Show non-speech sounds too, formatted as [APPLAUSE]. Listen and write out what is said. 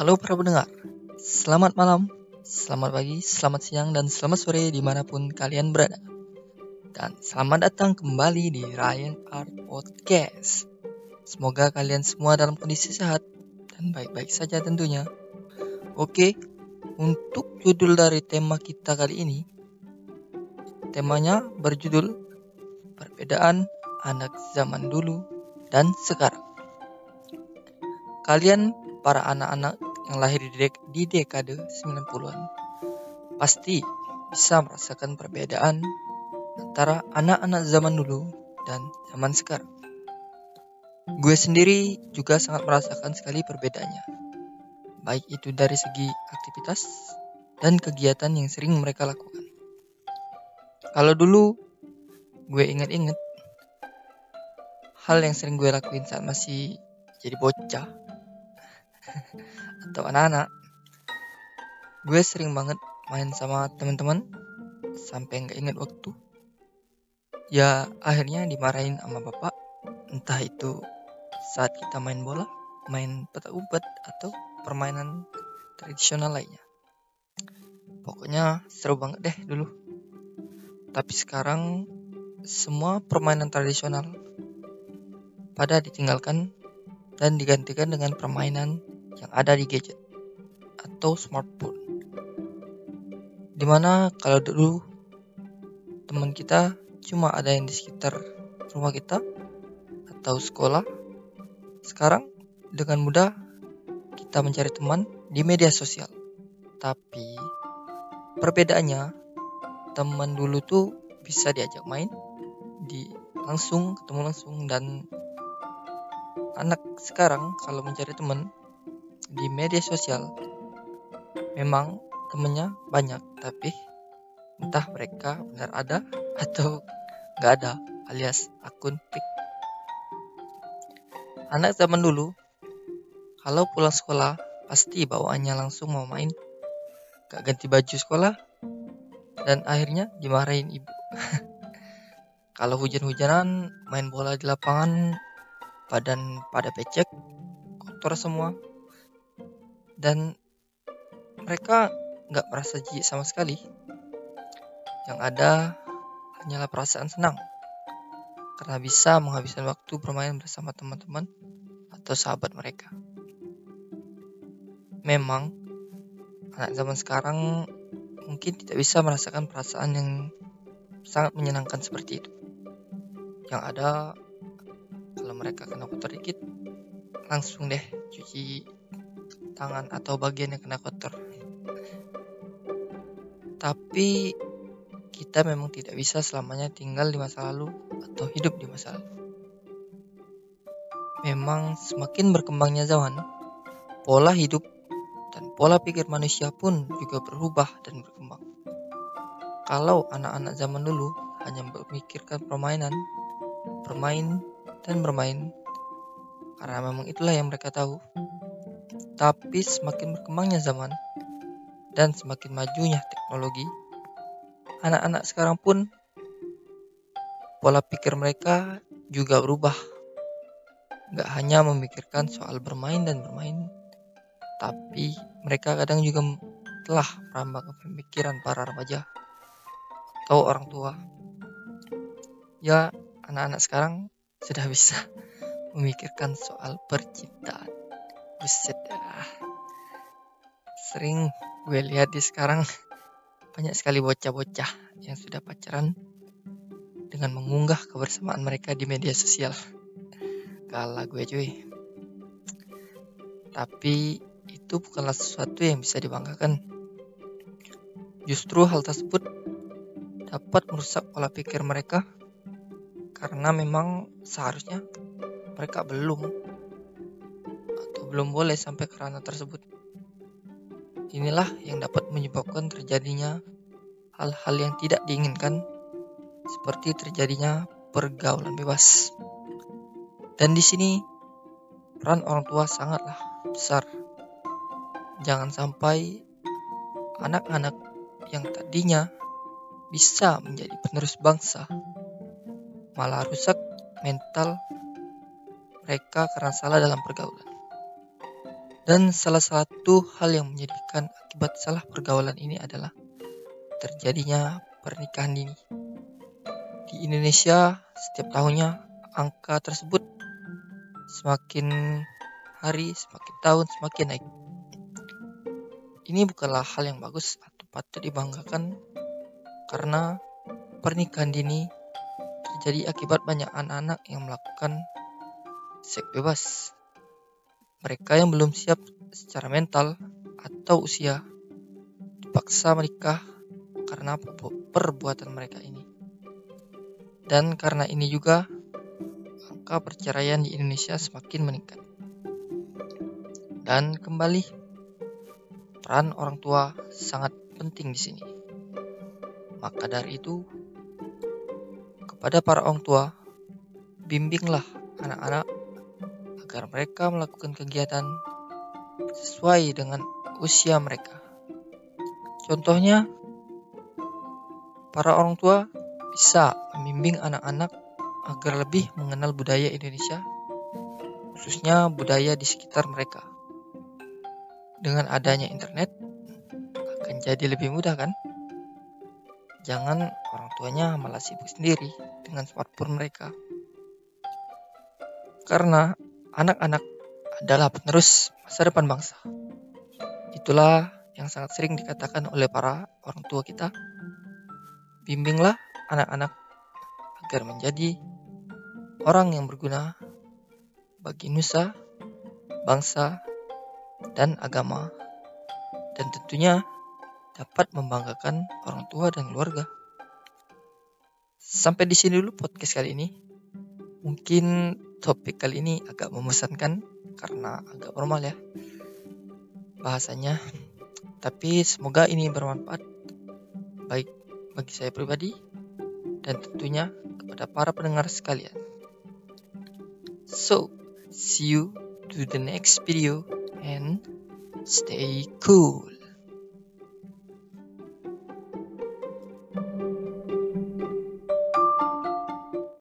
Halo para pendengar, selamat malam, selamat pagi, selamat siang, dan selamat sore di mana pun kalian berada. Dan selamat datang kembali di Ryan Art Podcast. Semoga kalian semua dalam kondisi sehat dan baik-baik saja tentunya. Oke, untuk judul dari tema kita kali ini, temanya berjudul Perbedaan Anak Zaman Dulu dan Sekarang. Kalian para anak-anak yang lahir di, dek di dekade 90-an pasti bisa merasakan perbedaan antara anak-anak zaman dulu dan zaman sekarang. Gue sendiri juga sangat merasakan sekali perbedaannya. Baik itu dari segi aktivitas dan kegiatan yang sering mereka lakukan. Kalau dulu gue inget-inget hal yang sering gue lakuin saat masih jadi bocah atau anak-anak. Gue sering banget main sama teman-teman sampai nggak inget waktu. Ya akhirnya dimarahin sama bapak. Entah itu saat kita main bola main petak umpet atau permainan tradisional lainnya. Pokoknya seru banget deh dulu. Tapi sekarang semua permainan tradisional pada ditinggalkan dan digantikan dengan permainan yang ada di gadget atau smartphone. Di mana kalau dulu teman kita cuma ada yang di sekitar rumah kita atau sekolah, sekarang dengan mudah kita mencari teman di media sosial. Tapi perbedaannya teman dulu tuh bisa diajak main di langsung ketemu langsung dan anak sekarang kalau mencari teman di media sosial memang temennya banyak tapi entah mereka benar ada atau nggak ada alias akun fake anak zaman dulu kalau pulang sekolah pasti bawaannya langsung mau main. Gak ganti baju sekolah dan akhirnya dimarahin ibu. [LAUGHS] Kalau hujan-hujanan main bola di lapangan badan pada pecek kotor semua dan mereka nggak merasa jijik sama sekali. Yang ada hanyalah perasaan senang karena bisa menghabiskan waktu bermain bersama teman-teman atau sahabat mereka. Memang anak zaman sekarang mungkin tidak bisa merasakan perasaan yang sangat menyenangkan seperti itu. Yang ada mereka kena kotor dikit langsung deh cuci tangan atau bagian yang kena kotor. Tapi kita memang tidak bisa selamanya tinggal di masa lalu atau hidup di masa lalu. Memang semakin berkembangnya zaman, pola hidup dan pola pikir manusia pun juga berubah dan berkembang. Kalau anak-anak zaman dulu hanya memikirkan permainan, bermain, dan bermain, karena memang itulah yang mereka tahu, tapi semakin berkembangnya zaman dan semakin majunya teknologi, anak-anak sekarang pun pola pikir mereka juga berubah. Gak hanya memikirkan soal bermain dan bermain, tapi mereka kadang juga telah merambah ke pemikiran para remaja atau orang tua. Ya, anak-anak sekarang sudah bisa memikirkan soal percintaan. Buset dah. Sering gue lihat di sekarang banyak sekali bocah-bocah yang sudah pacaran dengan mengunggah kebersamaan mereka di media sosial. Kalah gue cuy. Tapi itu bukanlah sesuatu yang bisa dibanggakan. Justru hal tersebut dapat merusak pola pikir mereka karena memang seharusnya mereka belum belum boleh sampai ke ranah tersebut. Inilah yang dapat menyebabkan terjadinya hal-hal yang tidak diinginkan, seperti terjadinya pergaulan bebas. Dan di sini peran orang tua sangatlah besar. Jangan sampai anak-anak yang tadinya bisa menjadi penerus bangsa malah rusak mental mereka karena salah dalam pergaulan. Dan salah satu hal yang menjadikan akibat salah pergaulan ini adalah terjadinya pernikahan dini. Di Indonesia, setiap tahunnya angka tersebut semakin hari, semakin tahun, semakin naik. Ini bukanlah hal yang bagus atau patut dibanggakan karena pernikahan dini terjadi akibat banyak anak-anak yang melakukan seks bebas. Mereka yang belum siap secara mental atau usia dipaksa menikah karena perbuatan mereka ini. Dan karena ini juga angka perceraian di Indonesia semakin meningkat. Dan kembali, peran orang tua sangat penting di sini. Maka dari itu, kepada para orang tua, bimbinglah anak-anak agar mereka melakukan kegiatan sesuai dengan usia mereka. Contohnya, para orang tua bisa membimbing anak-anak agar lebih mengenal budaya Indonesia, khususnya budaya di sekitar mereka. Dengan adanya internet, akan jadi lebih mudah kan? Jangan orang tuanya malah sibuk sendiri dengan smartphone mereka. Karena anak-anak adalah penerus masa depan bangsa. Itulah yang sangat sering dikatakan oleh para orang tua kita. Bimbinglah anak-anak agar menjadi orang yang berguna bagi nusa, bangsa, dan agama. Dan tentunya dapat membanggakan orang tua dan keluarga. Sampai di sini dulu podcast kali ini. Mungkin topik kali ini agak memesankan karena agak formal ya bahasanya. Tapi semoga ini bermanfaat baik bagi saya pribadi dan tentunya kepada para pendengar sekalian. So, see you to the next video and stay cool.